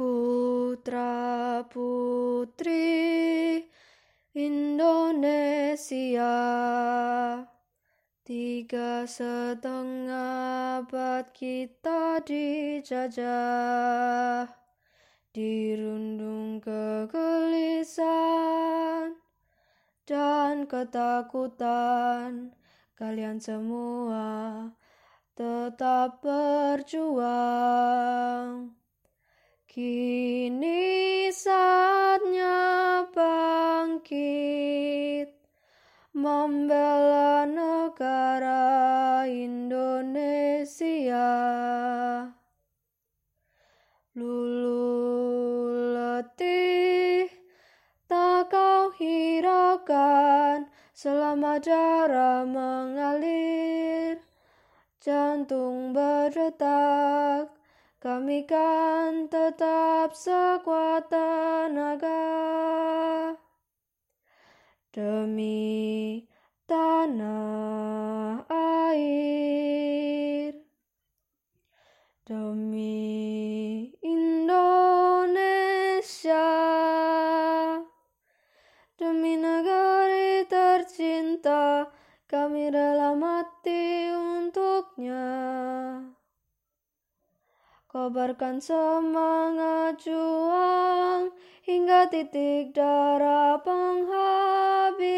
Putra Putri Indonesia Tiga setengah abad kita dijajah Dirundung kegelisahan dan ketakutan. Kalian semua tetap berjuang Kini saatnya bangkit Membela negara Indonesia. Lulu letih tak kau hiraukan Selama darah mengalir. Jantung berdetak kami kan tetap sekuat tenaga demi tanah air, demi Indonesia, demi negeri tercinta, kami rela mati untuknya. Kobarkan semangat juang hingga titik darah penghabisan.